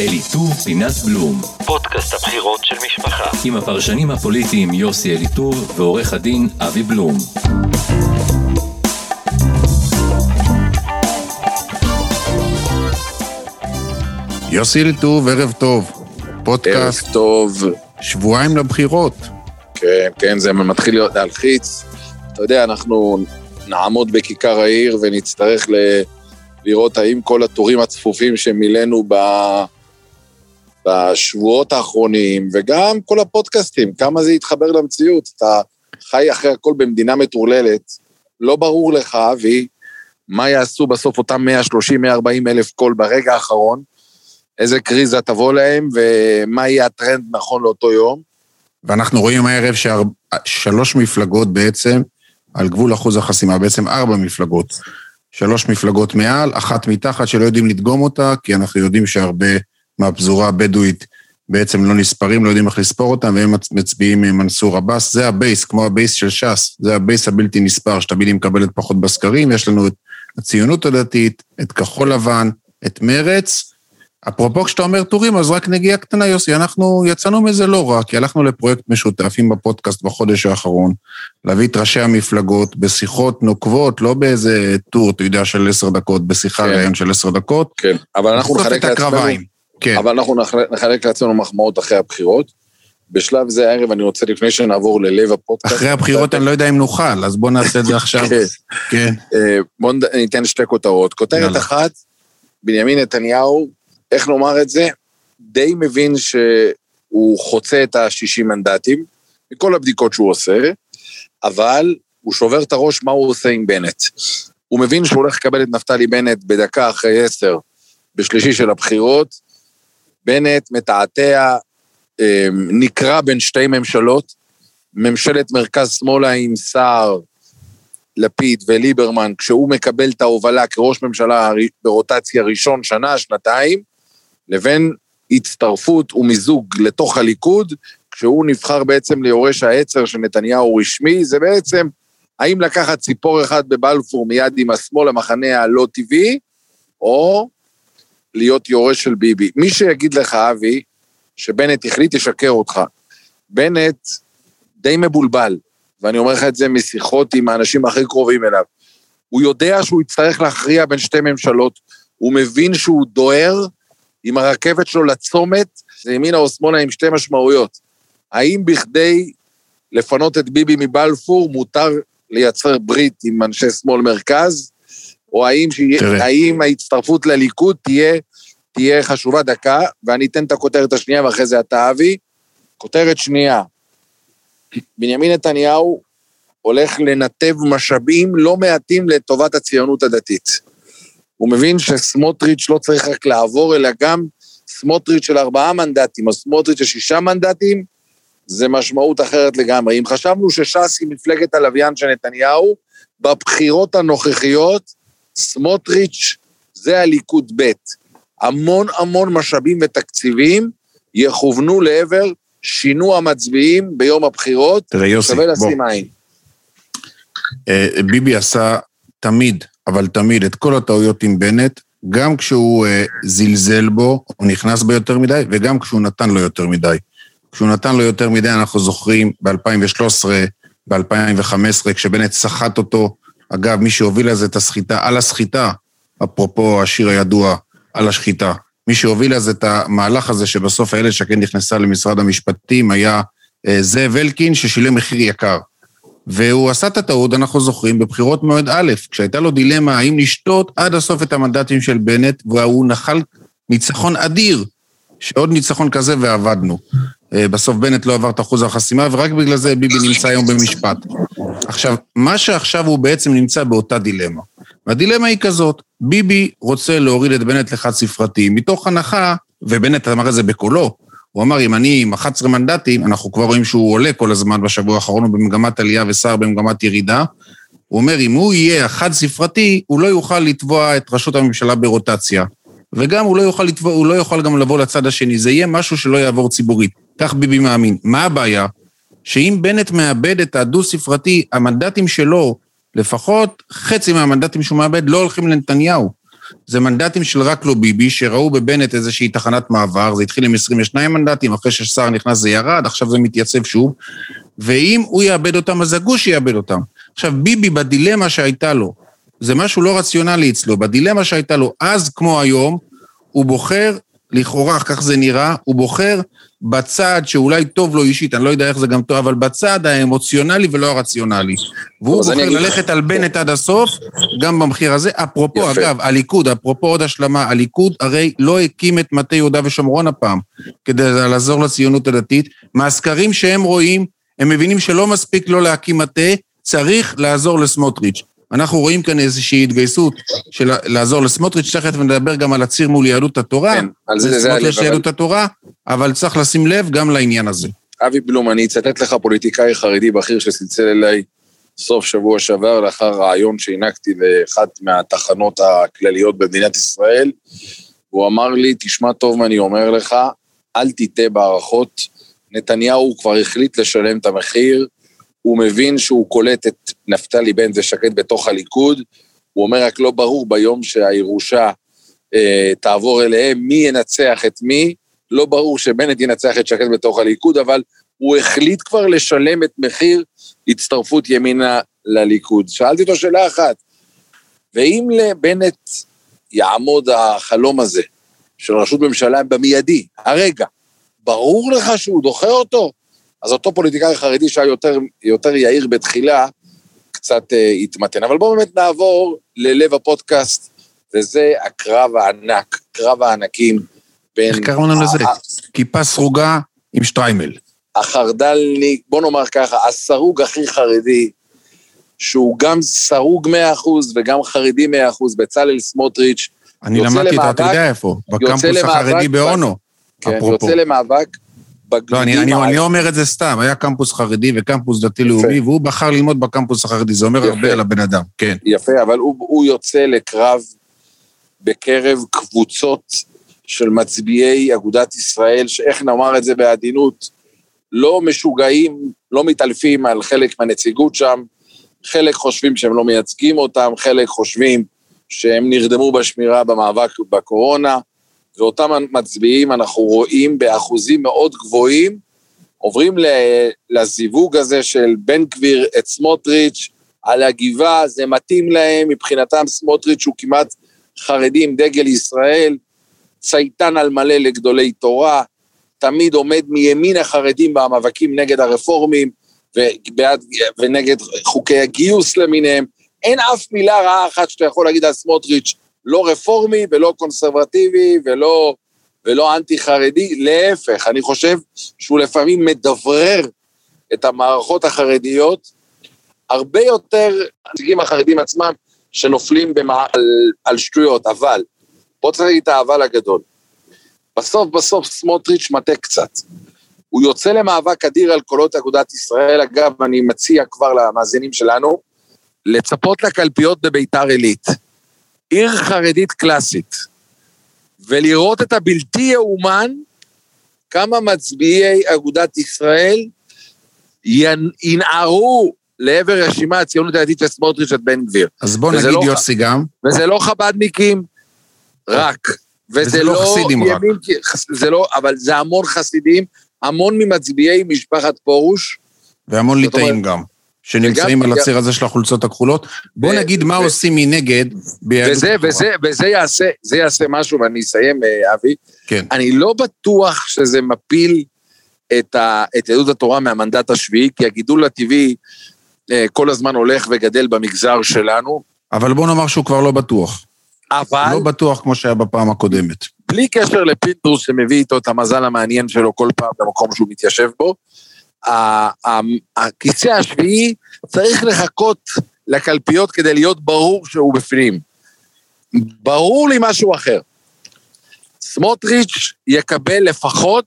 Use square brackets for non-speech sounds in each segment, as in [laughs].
אליטור פינת בלום, פודקאסט הבחירות של משפחה. עם הפרשנים הפוליטיים יוסי אליטור ועורך הדין אבי בלום. יוסי אליטוב, ערב טוב. פודקאסט ערב טוב. שבועיים לבחירות. כן, כן, זה מתחיל להיות להלחיץ. אתה יודע, אנחנו נעמוד בכיכר העיר ונצטרך ל... לראות האם כל התורים הצפופים שמילאנו ב... בשבועות האחרונים, וגם כל הפודקאסטים, כמה זה יתחבר למציאות. אתה חי אחרי הכל במדינה מטורללת, לא ברור לך, אבי, מה יעשו בסוף אותם 130-140 אלף קול ברגע האחרון, איזה קריזה תבוא להם, ומה יהיה הטרנד נכון לאותו יום. ואנחנו רואים הערב ששלוש מפלגות בעצם, על גבול אחוז החסימה, בעצם ארבע מפלגות. שלוש מפלגות מעל, אחת מתחת שלא יודעים לדגום אותה, כי אנחנו יודעים שהרבה מהפזורה הבדואית בעצם לא נספרים, לא יודעים איך לספור אותם, והם מצביעים עם מנסור עבאס. זה הבייס, כמו הבייס של ש"ס, זה הבייס הבלתי נספר, שתמיד היא מקבלת פחות בסקרים. יש לנו את הציונות הדתית, את כחול לבן, את מרץ. אפרופו כשאתה אומר טורים, אז רק נגיעה קטנה, יוסי, אנחנו יצאנו מזה לא רע, כי הלכנו לפרויקט משותף עם הפודקאסט בחודש האחרון, להביא את ראשי המפלגות בשיחות נוקבות, לא באיזה טור, אתה יודע, של עשר דקות, בשיחה כן. ראיון של עשר דקות. כן, אבל אנחנו נחלק את הקרביים. לעצמנו, כן. אבל אנחנו נחלק, לעצמנו מחמאות אחרי הבחירות. בשלב זה הערב אני רוצה, לפני שנעבור ללב הפודקאסט... אחרי הבחירות אני לא יודע אם נוכל, אז בוא נעשה את זה עכשיו. [laughs] כן. כן. אה, בואו ניתן שתי כותרות. כותרת. אחת, בנימין נתניהו, איך לומר את זה? די מבין שהוא חוצה את ה-60 מנדטים, מכל הבדיקות שהוא עושה, אבל הוא שובר את הראש מה הוא עושה עם בנט. הוא מבין שהוא הולך לקבל את נפתלי בנט בדקה אחרי עשר, בשלישי של הבחירות. בנט מתעתע, אה, נקרע בין שתי ממשלות, ממשלת מרכז-שמאלה עם סער, לפיד וליברמן, כשהוא מקבל את ההובלה כראש ממשלה ברוטציה ראשון שנה, שנתיים, לבין הצטרפות ומיזוג לתוך הליכוד, כשהוא נבחר בעצם ליורש העצר של נתניהו רשמי, זה בעצם האם לקחת ציפור אחד בבלפור מיד עם השמאל המחנה הלא טבעי, או להיות יורש של ביבי. מי שיגיד לך, אבי, שבנט החליט, ישקר אותך. בנט די מבולבל, ואני אומר לך את זה משיחות עם האנשים הכי קרובים אליו. הוא יודע שהוא יצטרך להכריע בין שתי ממשלות, הוא מבין שהוא דוהר עם הרכבת שלו לצומת, זה ימינה או שמאלה עם שתי משמעויות. האם בכדי לפנות את ביבי מבלפור מותר לייצר ברית עם אנשי שמאל מרכז, או האם, שיה. האם ההצטרפות לליכוד תהיה, תהיה חשובה דקה, ואני אתן את הכותרת השנייה ואחרי זה אתה אבי. כותרת שנייה, בנימין נתניהו הולך לנתב משאבים לא מעטים לטובת הציונות הדתית. הוא מבין שסמוטריץ' לא צריך רק לעבור, אלא גם סמוטריץ' של ארבעה מנדטים, או סמוטריץ' של שישה מנדטים, זה משמעות אחרת לגמרי. אם חשבנו שש"ס היא מפלגת הלוויין של נתניהו, בבחירות הנוכחיות, סמוטריץ' זה הליכוד ב'. המון המון משאבים ותקציבים יכוונו לעבר שינוע מצביעים ביום הבחירות, תראה, יוסי, שווה. לשים עין. אה, ביבי עשה תמיד, אבל תמיד, את כל הטעויות עם בנט, גם כשהוא אה, זלזל בו, או נכנס בו יותר מדי, וגם כשהוא נתן לו יותר מדי. כשהוא נתן לו יותר מדי, אנחנו זוכרים ב-2013, ב-2015, כשבנט סחט אותו, אגב, מי שהוביל לזה את הסחיטה, על הסחיטה, אפרופו השיר הידוע, על השחיטה. מי שהוביל אז את המהלך הזה, שבסוף איילת שקד נכנסה למשרד המשפטים, היה אה, זאב אלקין, ששילם מחיר יקר. והוא עשה את הטעות, אנחנו זוכרים, בבחירות מועד א', כשהייתה לו דילמה האם לשתות עד הסוף את המנדטים של בנט, והוא נחל ניצחון אדיר, שעוד ניצחון כזה ועבדנו. אה, בסוף בנט לא עבר את אחוז החסימה, ורק בגלל זה ביבי נמצא היום במשפט. עכשיו, מה שעכשיו הוא בעצם נמצא באותה דילמה. והדילמה היא כזאת, ביבי רוצה להוריד את בנט לחד ספרתי, מתוך הנחה, ובנט אמר את זה בקולו, הוא אמר, אם אני עם 11 מנדטים, אנחנו כבר רואים שהוא עולה כל הזמן בשבוע האחרון, הוא במגמת עלייה וסער במגמת ירידה. הוא אומר, אם הוא יהיה חד ספרתי, הוא לא יוכל לתבוע את ראשות הממשלה ברוטציה. וגם הוא לא יוכל, לתבוע, הוא לא יוכל גם לבוא לצד השני, זה יהיה משהו שלא יעבור ציבורית. כך ביבי מאמין. מה הבעיה? שאם בנט מאבד את הדו-ספרתי, המנדטים שלו, לפחות חצי מהמנדטים שהוא מאבד, לא הולכים לנתניהו. זה מנדטים של רק לא ביבי, שראו בבנט איזושהי תחנת מעבר, זה התחיל עם 22 מנדטים, אחרי ששר נכנס זה ירד, עכשיו זה מתייצב שוב, ואם הוא יאבד אותם, אז הגוש יאבד אותם. עכשיו, ביבי בדילמה שהייתה לו, זה משהו לא רציונלי אצלו, בדילמה שהייתה לו אז כמו היום, הוא בוחר, לכאורה, כך זה נראה, הוא בוחר בצד שאולי טוב לו אישית, אני לא יודע איך זה גם טוב, אבל בצד האמוציונלי ולא הרציונלי. והוא אני בוחר לך- ללכת על בנט עד הסוף, גם במחיר הזה. אפרופו, יפה. אגב, הליכוד, אפרופו עוד השלמה, הליכוד הרי לא הקים את מטה יהודה ושומרון הפעם, כדי לעזור לציונות הדתית. מהסקרים שהם רואים, הם מבינים שלא מספיק לא להקים מטה, צריך לעזור לסמוטריץ'. אנחנו רואים כאן איזושהי התגייסות של לעזור לסמוטריץ', תכף נדבר גם על הציר מול יהדות התורה. כן, על זה זה הלב, סמוטריץ' יהדות התורה, אבל צריך לשים לב גם לעניין הזה. אבי בלום, אני אצטט לך פוליטיקאי חרדי בכיר שצלצל אליי סוף שבוע שעבר לאחר ראיון שהענקתי לאחת מהתחנות הכלליות במדינת ישראל. הוא אמר לי, תשמע טוב מה אני אומר לך, אל תטעה בהערכות. נתניהו כבר החליט לשלם את המחיר, הוא מבין שהוא קולט את נפתלי בנט ושקד בתוך הליכוד, הוא אומר רק לא ברור ביום שהירושה אה, תעבור אליהם, מי ינצח את מי, לא ברור שבנט ינצח את שקד בתוך הליכוד, אבל הוא החליט כבר לשלם את מחיר הצטרפות ימינה לליכוד. שאלתי אותו שאלה אחת, ואם לבנט יעמוד החלום הזה של ראשות ממשלה במיידי, הרגע, ברור לך שהוא דוחה אותו? אז אותו פוליטיקאי חרדי שהיה יותר, יותר יהיר בתחילה, קצת אה, התמתן. אבל בואו באמת נעבור ללב הפודקאסט, וזה הקרב הענק, קרב הענקים בין... איך קראנו לזה? ה- כיפה סרוגה עם שטריימל. החרד"לניק, בוא נאמר ככה, הסרוג הכי חרדי, שהוא גם סרוג 100% וגם חרדי 100%, בצלאל סמוטריץ', אני למדתי את זה, אתה למאבק- יודע איפה? בקמפוס למאבק החרדי באונו. כן, אפרופו. יוצא למאבק לא, אני. אני, אני אומר את זה סתם, היה קמפוס חרדי וקמפוס דתי-לאומי, והוא בחר ללמוד בקמפוס החרדי, זה אומר יפה. הרבה על הבן אדם, כן. יפה, אבל הוא, הוא יוצא לקרב בקרב קבוצות של מצביעי אגודת ישראל, שאיך נאמר את זה בעדינות, לא משוגעים, לא מתעלפים על חלק מהנציגות שם, חלק חושבים שהם לא מייצגים אותם, חלק חושבים שהם נרדמו בשמירה במאבק בקורונה, ואותם מצביעים אנחנו רואים באחוזים מאוד גבוהים, עוברים לזיווג הזה של בן גביר את סמוטריץ', על הגבעה, זה מתאים להם, מבחינתם סמוטריץ' הוא כמעט חרדי עם דגל ישראל, צייתן על מלא לגדולי תורה, תמיד עומד מימין החרדים במאבקים נגד הרפורמים ובעד, ונגד חוקי הגיוס למיניהם. אין אף מילה רעה אחת שאתה יכול להגיד על סמוטריץ', לא רפורמי ולא קונסרבטיבי ולא, ולא אנטי-חרדי, להפך, אני חושב שהוא לפעמים מדברר את המערכות החרדיות, הרבה יותר הנציגים החרדים עצמם שנופלים במע... על, על שטויות, אבל, פה צריך להגיד את האבל הגדול. בסוף בסוף סמוטריץ' מטה קצת. הוא יוצא למאבק אדיר על קולות אגודת ישראל, אגב, אני מציע כבר למאזינים שלנו, לצפות לקלפיות בביתר עילית. עיר חרדית קלאסית. ולראות את הבלתי יאומן, כמה מצביעי אגודת ישראל ינערו לעבר רשימה הציונות הדתית של סמוטריץ' את בן גביר. אז בוא נגיד לא- יוסי גם, וזה לא חב"דניקים, רק. וזה וזה לא לא חסידים רק. ימין, חס- זה לא, אבל זה המון חסידים, המון ממצביעי משפחת פרוש, והמון ליטאים גם, שנמצאים על הציר הזה של החולצות הכחולות. בוא נגיד מה עושים מנגד ביהדות וזה, התורה. וזה, וזה יעשה, זה יעשה משהו, ואני אסיים, אה, אבי. כן. אני לא בטוח שזה מפיל את, ה, את יהדות התורה מהמנדט השביעי, כי הגידול הטבעי אה, כל הזמן הולך וגדל במגזר שלנו, אבל בוא נאמר שהוא כבר לא בטוח. אבל לא בטוח כמו שהיה בפעם הקודמת. בלי קשר לפינדרוס שמביא איתו את המזל המעניין שלו כל פעם במקום שהוא מתיישב בו, הכיסא השביעי צריך לחכות לקלפיות כדי להיות ברור שהוא בפנים. ברור לי משהו אחר. סמוטריץ' יקבל לפחות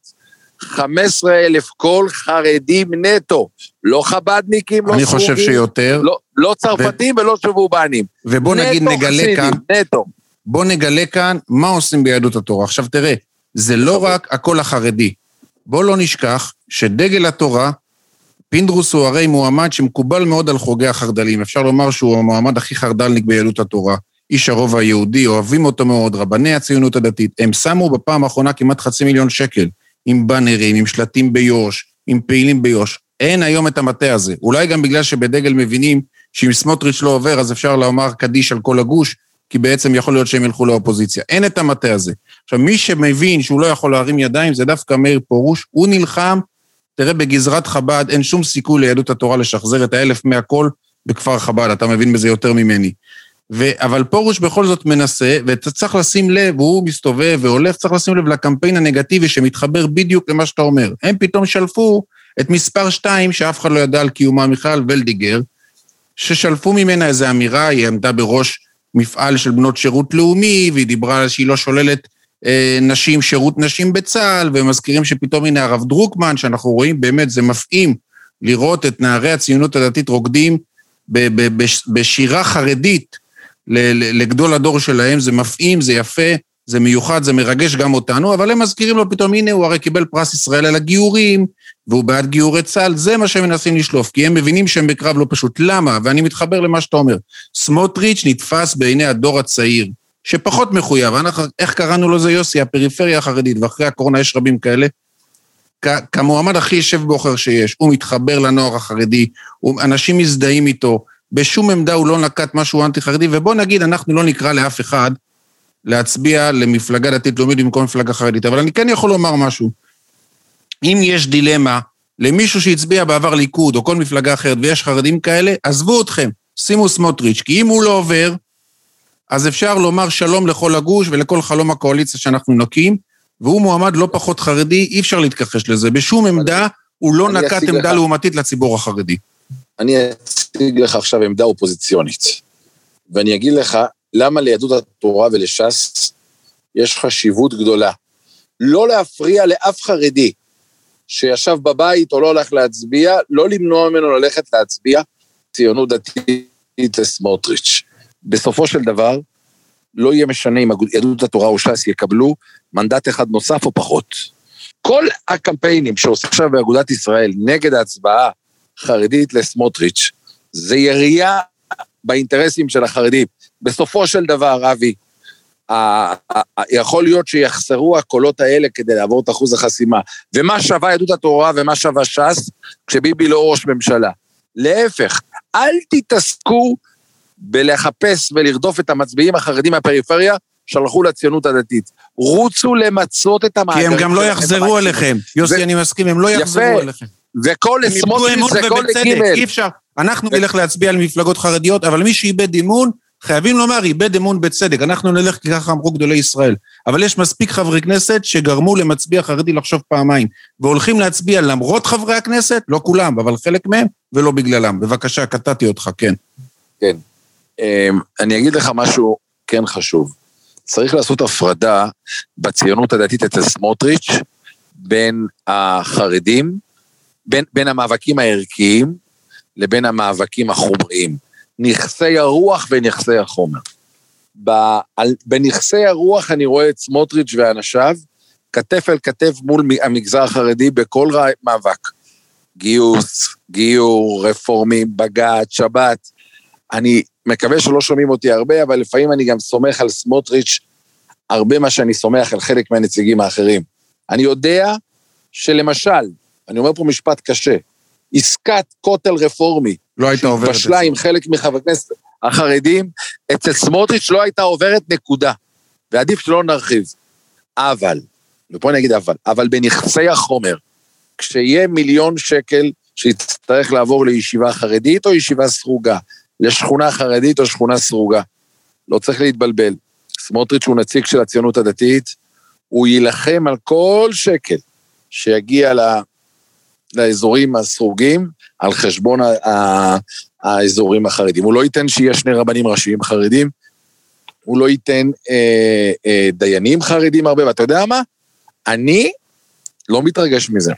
15 אלף קול חרדים נטו, לא חב"דניקים, לא אני חושב סרוגים, שיותר, לא, לא צרפתים ולא שבובנים. ובוא נגיד נטו נגלה חסידים, כאן, נטו. בוא נגלה כאן מה עושים ביהדות התורה. עכשיו תראה, זה לא רק הקול החרדי. בוא לא נשכח שדגל התורה, פינדרוס הוא הרי מועמד שמקובל מאוד על חוגי החרד"לים. אפשר לומר שהוא המועמד הכי חרד"לניק ביהדות התורה. איש הרובע היהודי, אוהבים אותו מאוד, רבני הציונות הדתית. הם שמו בפעם האחרונה כמעט חצי מיליון שקל, עם באנרים, עם שלטים ביו"ש, עם פעילים ביו"ש. אין היום את המטה הזה. אולי גם בגלל שבדגל מבינים שאם סמוטריץ' לא עובר, אז אפשר לומר קדיש על כל הגוש, כי בעצם יכול להיות שהם ילכו לאופוזיציה. אין את המטה הזה. עכשיו, מי שמבין שהוא לא יכול להרים ידיים זה דווקא מאיר פרוש, הוא נלחם, תראה, בגזרת חב"ד אין שום סיכוי ליהדות התורה לשחזר את האלף מהכל בכפר חב"ד, אתה מבין בזה יותר ממני. ו... אבל פרוש בכל זאת מנסה, ואתה צריך לשים לב, והוא מסתובב והולך, צריך לשים לב לקמפיין הנגטיבי שמתחבר בדיוק למה שאתה אומר. הם פתאום שלפו את מספר שתיים, שאף אחד לא ידע על קיומה, מיכל ולדיגר, ששלפו ממנה איזו אמירה, היא עמדה בראש מפעל של בנות שירות לאומי, והיא דיברה שהיא לא שוללת אה, נשים, שירות נשים בצה"ל, ומזכירים שפתאום הנה הרב דרוקמן, שאנחנו רואים באמת, זה מפעים לראות את נערי הציונות הדתית רוקדים ב- ב- בש- בשירה חרדית לגדול הדור שלהם, זה מפעים, זה יפה, זה מיוחד, זה מרגש גם אותנו, אבל הם מזכירים לו פתאום, הנה, הוא הרי קיבל פרס ישראל על הגיורים, והוא בעד גיורי צה"ל, זה מה שהם מנסים לשלוף, כי הם מבינים שהם בקרב לא פשוט. למה? ואני מתחבר למה שאתה אומר. סמוטריץ' נתפס בעיני הדור הצעיר, שפחות מחויב. אנחנו, איך קראנו לו זה, יוסי? הפריפריה החרדית, ואחרי הקורונה יש רבים כאלה. כמועמד הכי יושב בוחר שיש, הוא מתחבר לנוער החרדי, הוא, אנשים מזדהים איתו, בשום עמדה הוא לא נקט משהו אנטי-חרדי, ובוא נגיד, אנחנו לא נקרא לאף אחד להצביע למפלגה דתית-לאומית במקום מפלגה חרדית, אבל אני כן יכול לומר משהו. אם יש דילמה למישהו שהצביע בעבר ליכוד או כל מפלגה אחרת ויש חרדים כאלה, עזבו אתכם, שימו סמוטריץ', כי אם הוא לא עובר, אז אפשר לומר שלום לכל הגוש ולכל חלום הקואליציה שאנחנו נקים, והוא מועמד לא פחות חרדי, אי אפשר להתכחש לזה. בשום עמדה הוא לא נקט עמדה לך. לעומתית לציבור החרדי. אני אציג לך עכשיו עמדה אופוזיציונית, ואני אגיד לך למה ליהדות התורה ולש"ס יש חשיבות גדולה. לא להפריע לאף חרדי שישב בבית או לא הולך להצביע, לא למנוע ממנו ללכת להצביע ציונות דתית לסמוטריץ'. בסופו של דבר, לא יהיה משנה אם יהדות התורה או ש"ס יקבלו מנדט אחד נוסף או פחות. כל הקמפיינים שעושים עכשיו באגודת ישראל נגד ההצבעה חרדית לסמוטריץ', זה ירייה באינטרסים של החרדים. בסופו של דבר, אבי, יכול להיות שיחסרו הקולות האלה כדי לעבור את אחוז החסימה. ומה שווה יהדות התורה ומה שווה ש"ס כשביבי לא ראש ממשלה? להפך, אל תתעסקו בלחפש ולרדוף את המצביעים החרדים מהפריפריה שהלכו לציונות הדתית. רוצו למצות את המאגרים. כי הם גם לא יחזרו אליכם. יוסי, אני מסכים, הם לא יחזרו אליכם. וכל סמוטריץ' זה כל ג'. אי אפשר. אנחנו נלך להצביע על מפלגות חרדיות, אבל מי שאיבד אמון, חייבים לומר, איבד אמון בצדק. אנחנו נלך כי ככה אמרו גדולי ישראל. אבל יש מספיק חברי כנסת שגרמו למצביע חרדי לחשוב פעמיים, והולכים להצביע למרות חברי הכנסת, לא כולם, אבל חלק מהם, ולא בגללם. בבקשה, קטעתי אותך, כן. כן. אמ, אני אגיד לך משהו כן חשוב. צריך לעשות הפרדה בציונות הדתית אצל סמוטריץ' בין החרדים, בין, בין המאבקים הערכיים לבין המאבקים החומריים. נכסי הרוח ונכסי החומר. בנכסי הרוח אני רואה את סמוטריץ' ואנשיו כתף אל כתף מול המגזר החרדי בכל מאבק. גיוס, גיור, רפורמים, בג"ץ, שבת. אני מקווה שלא שומעים אותי הרבה, אבל לפעמים אני גם סומך על סמוטריץ' הרבה מה שאני סומך על חלק מהנציגים האחרים. אני יודע שלמשל, אני אומר פה משפט קשה, עסקת כותל רפורמי, לא הייתה עוברת. בשלה עם חלק מחברי הכנסת החרדים, אצל סמוטריץ' לא הייתה עוברת נקודה. ועדיף שלא נרחיב. אבל, ופה אני אגיד אבל, אבל בנכסי החומר, כשיהיה מיליון שקל שיצטרך לעבור לישיבה חרדית או ישיבה סרוגה, לשכונה חרדית או שכונה סרוגה, לא צריך להתבלבל. סמוטריץ' הוא נציג של הציונות הדתית, הוא יילחם על כל שקל שיגיע לאזורים הסרוגים על חשבון האזורים החרדים. הוא לא ייתן שיהיה שני רבנים ראשיים חרדים, הוא לא ייתן אה, אה, דיינים חרדים הרבה, ואתה יודע מה? אני לא מתרגש מזה.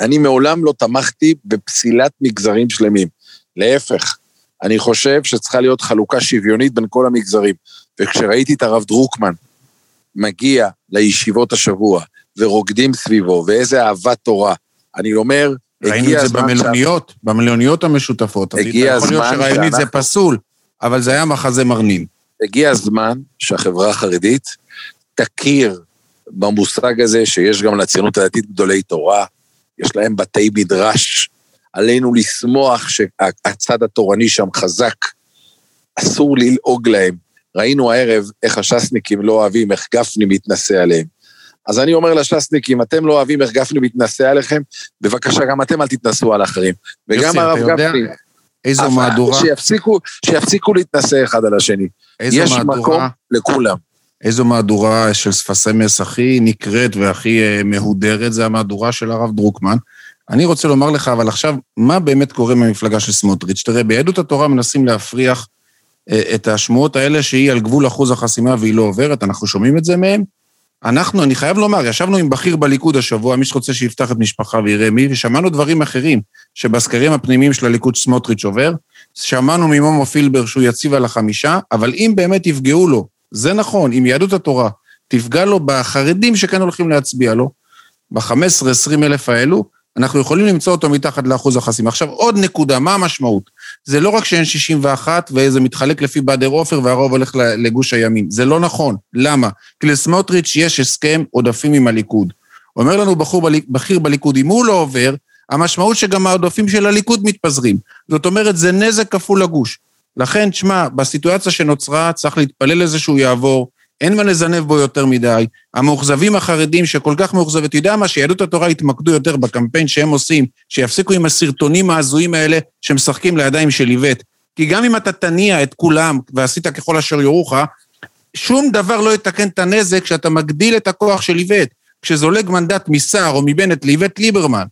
אני מעולם לא תמכתי בפסילת מגזרים שלמים. להפך, אני חושב שצריכה להיות חלוקה שוויונית בין כל המגזרים. וכשראיתי את הרב דרוקמן מגיע לישיבות השבוע ורוקדים סביבו, ואיזה אהבת תורה, אני אומר, ראינו את זה במלוניות, ש... במלוניות המשותפות. הגיע הזמן שאנחנו... יכול להיות שראיינית זה פסול, אבל זה היה מחזה מרנין. הגיע הזמן שהחברה החרדית תכיר במושג הזה שיש גם לציונות הדתית גדולי תורה, יש להם בתי מדרש, עלינו לשמוח שהצד התורני שם חזק, אסור ללעוג להם. ראינו הערב איך הש"סניקים לא אוהבים, איך גפני מתנשא עליהם. אז אני אומר לש"סניקים, אתם לא אוהבים איך גפני מתנשא עליכם, בבקשה, גם אתם אל תתנסו על אחרים. וגם הרב גפני, איזו מהדורה, שיפסיקו, שיפסיקו להתנשא אחד על השני. איזו יש מהדורה, מקום לכולם. איזו מהדורה של ספסמס הכי נקראת והכי אה, מהודרת, זה המהדורה של הרב דרוקמן. אני רוצה לומר לך, אבל עכשיו, מה באמת קורה במפלגה של סמוטריץ'? תראה, ביהדות התורה מנסים להפריח אה, את השמועות האלה שהיא על גבול אחוז החסימה והיא לא עוברת, אנחנו שומעים את זה מהם. אנחנו, אני חייב לומר, ישבנו עם בכיר בליכוד השבוע, מי שרוצה שיפתח את משפחה ויראה מי, ושמענו דברים אחרים, שבסקרים הפנימיים של הליכוד סמוטריץ' עובר. שמענו ממומו פילבר שהוא יציב על החמישה, אבל אם באמת יפגעו לו, זה נכון, אם יהדות התורה תפגע לו בחרדים שכן הולכים להצביע לו, ב-15-20 אלף האלו, אנחנו יכולים למצוא אותו מתחת לאחוז החסימה. עכשיו, עוד נקודה, מה המשמעות? זה לא רק שאין 61 וזה מתחלק לפי באדר עופר והרוב הולך לגוש הימין. זה לא נכון. למה? כי לסמוטריץ' יש הסכם עודפים עם הליכוד. אומר לנו בחור בכיר בליכוד, אם הוא לא עובר, המשמעות שגם העודפים של הליכוד מתפזרים. זאת אומרת, זה נזק כפול לגוש. לכן, תשמע, בסיטואציה שנוצרה צריך להתפלל לזה שהוא יעבור, אין מה לזנב בו יותר מדי. המאוכזבים החרדים שכל כך מאוכזבים, אתה יודע מה, שיהדות התורה יתמקדו יותר בקמפיין שהם עושים, שיפסיקו עם הסרטונים ההזויים האלה שמשחקים לידיים של איווט. כי גם אם אתה תניע את כולם ועשית ככל אשר יורוך, שום דבר לא יתקן את הנזק כשאתה מגדיל את הכוח של איווט. כשזולג מנדט מסער או מבנט לאיווט ליברמן,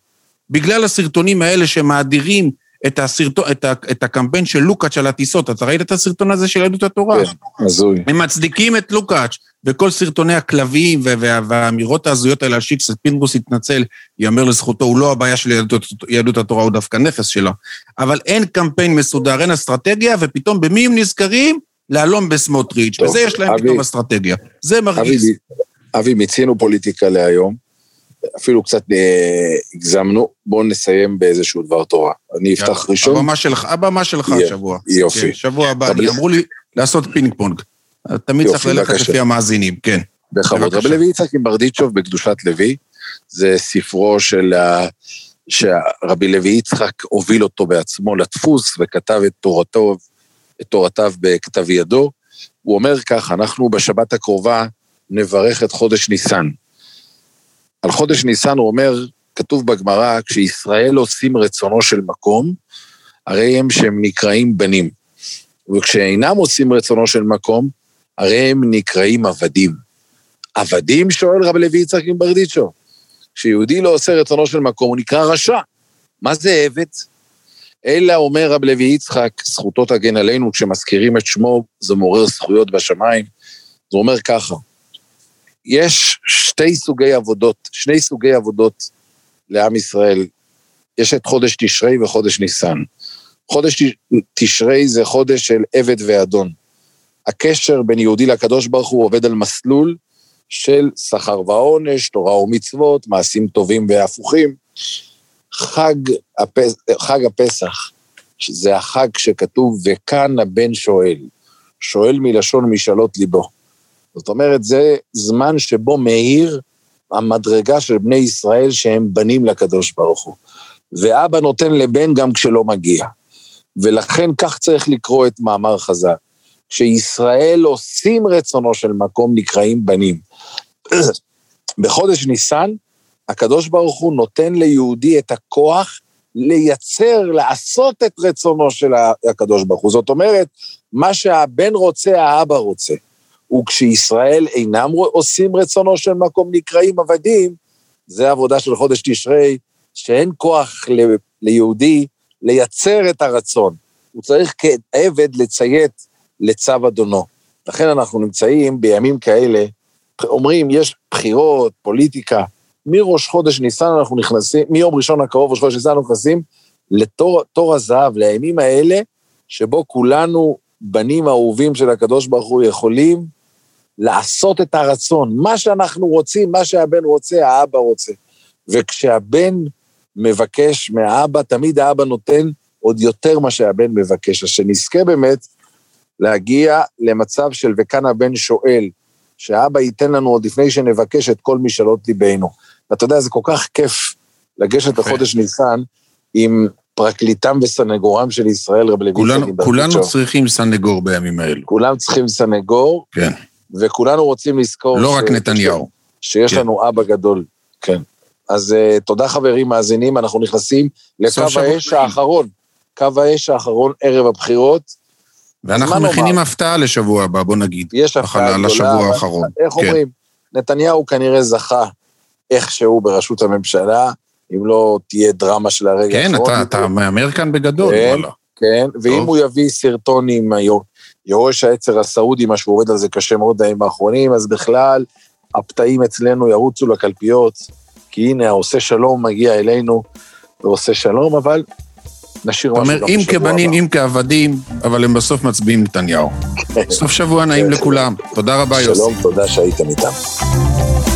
בגלל הסרטונים האלה שמאדירים את, הסרטו, את, ה, את הקמפיין של לוקאץ' על הטיסות, אתה ראית את הסרטון הזה של יהדות התורה? כן, הזוי. הם מצדיקים את לוקאץ' וכל סרטוני הכלבים וה, והאמירות ההזויות האלה על שיקס, פינדרוס התנצל, ייאמר לזכותו, הוא לא הבעיה של יהדות, יהדות התורה, הוא דווקא נכס שלה. אבל אין קמפיין מסודר, אין אסטרטגיה, ופתאום במי הם נזכרים? להלום בסמוטריץ', טוב, וזה יש להם אבי- פתאום אסטרטגיה. זה אבי, מרגיז. אבי, מיצינו פוליטיקה להיום. אפילו קצת אה, הגזמנו, בואו נסיים באיזשהו דבר תורה. אני אפתח ראשון. הבמה שלך, הבמה שלך יהיה, השבוע. יופי. כן, שבוע הבא, אני- אמרו לי לעשות פינג פונג. תמיד יופי, צריך ללכת. לפי המאזינים, כן. בכבוד. רבי לוי יצחק עם ברדיצ'וב בקדושת לוי, זה ספרו של ה... שרבי לוי יצחק הוביל אותו בעצמו לדפוס וכתב את תורתו, את תורתיו בכתב ידו. הוא אומר כך, אנחנו בשבת הקרובה נברך את חודש ניסן. על חודש ניסן הוא אומר, כתוב בגמרא, כשישראל עושים רצונו של מקום, הרי הם שהם נקראים בנים. וכשאינם עושים רצונו של מקום, הרי הם נקראים עבדים. עבדים? שואל רב לוי יצחק עם ברדיצ'ו. כשיהודי לא עושה רצונו של מקום, הוא נקרא רשע. מה זה עבד? אלא אומר רב לוי יצחק, זכותו תגן עלינו, כשמזכירים את שמו, זה מעורר זכויות בשמיים. זה אומר ככה, יש שתי סוגי עבודות, שני סוגי עבודות לעם ישראל. יש את חודש תשרי וחודש ניסן. חודש תשרי זה חודש של עבד ואדון. הקשר בין יהודי לקדוש ברוך הוא עובד על מסלול של שכר ועונש, תורה ומצוות, מעשים טובים והפוכים. חג, הפס... חג הפסח, זה החג שכתוב, וכאן הבן שואל. שואל מלשון משאלות ליבו. זאת אומרת, זה זמן שבו מאיר המדרגה של בני ישראל שהם בנים לקדוש ברוך הוא. ואבא נותן לבן גם כשלא מגיע. ולכן כך צריך לקרוא את מאמר חז"ל. כשישראל עושים רצונו של מקום נקראים בנים. בחודש ניסן, הקדוש ברוך הוא נותן ליהודי את הכוח לייצר, לעשות את רצונו של הקדוש ברוך הוא. זאת אומרת, מה שהבן רוצה, האבא רוצה. וכשישראל אינם עושים רצונו של מקום נקראים עבדים, זה עבודה של חודש תשרי, שאין כוח ל- ליהודי לייצר את הרצון. הוא צריך כעבד לציית לצו אדונו. לכן אנחנו נמצאים בימים כאלה, אומרים, יש בחירות, פוליטיקה. מראש חודש ניסן אנחנו נכנסים, מיום ראשון הקרוב, ראש חודש ניסן אנחנו נכנסים לתור תור הזהב, לימים האלה, שבו כולנו, בנים אהובים של הקדוש ברוך הוא, יכולים לעשות את הרצון. מה שאנחנו רוצים, מה שהבן רוצה, האבא רוצה. וכשהבן מבקש מהאבא, תמיד האבא נותן עוד יותר מה שהבן מבקש. אז שנזכה באמת להגיע למצב של וכאן הבן שואל, שאבא ייתן לנו עוד לפני שנבקש את כל משאלות ליבנו. ואתה יודע, זה כל כך כיף לגשת יפה. בחודש ניסן עם פרקליטם וסנגורם של ישראל, רב לוי כולנו, כולנו. צריכים סנגור בימים האלו. כולם צריכים סנגור, כן. וכולנו רוצים לזכור... לא ש- רק נתניהו. שיש כן. לנו אבא גדול, כן. אז uh, תודה חברים מאזינים, אנחנו נכנסים לקו האש. האחרון. קו האש האחרון ערב הבחירות. ואנחנו מכינים? הפתעה לשבוע הבא, בוא נגיד. יש הפתעה גדולה. לשבוע האחרון. איך כן. אומרים? נתניהו כנראה זכה איכשהו בראשות הממשלה, אם לא תהיה דרמה של הרגע כן, האחרון. אתה, אתה מהמר כאן בגדול, כן. וואלה. כן, ואם. הוא יביא סרטון עם היו- יורש העצר הסעודי, מה שהוא עובד על זה קשה מאוד בימים האחרונים, אז בכלל, הפתאים אצלנו ירוצו לקלפיות, כי הנה, העושה שלום מגיע אלינו ועושה שלום, אבל נשאיר אתה משהו אומר, גם אם בשבוע כבנים, הבא. אם כעבדים, אבל הם בסוף מצביעים נתניהו. סוף שבוע נעים כן. לכולם. תודה רבה, יוסי. שלום, תודה שהייתם איתם.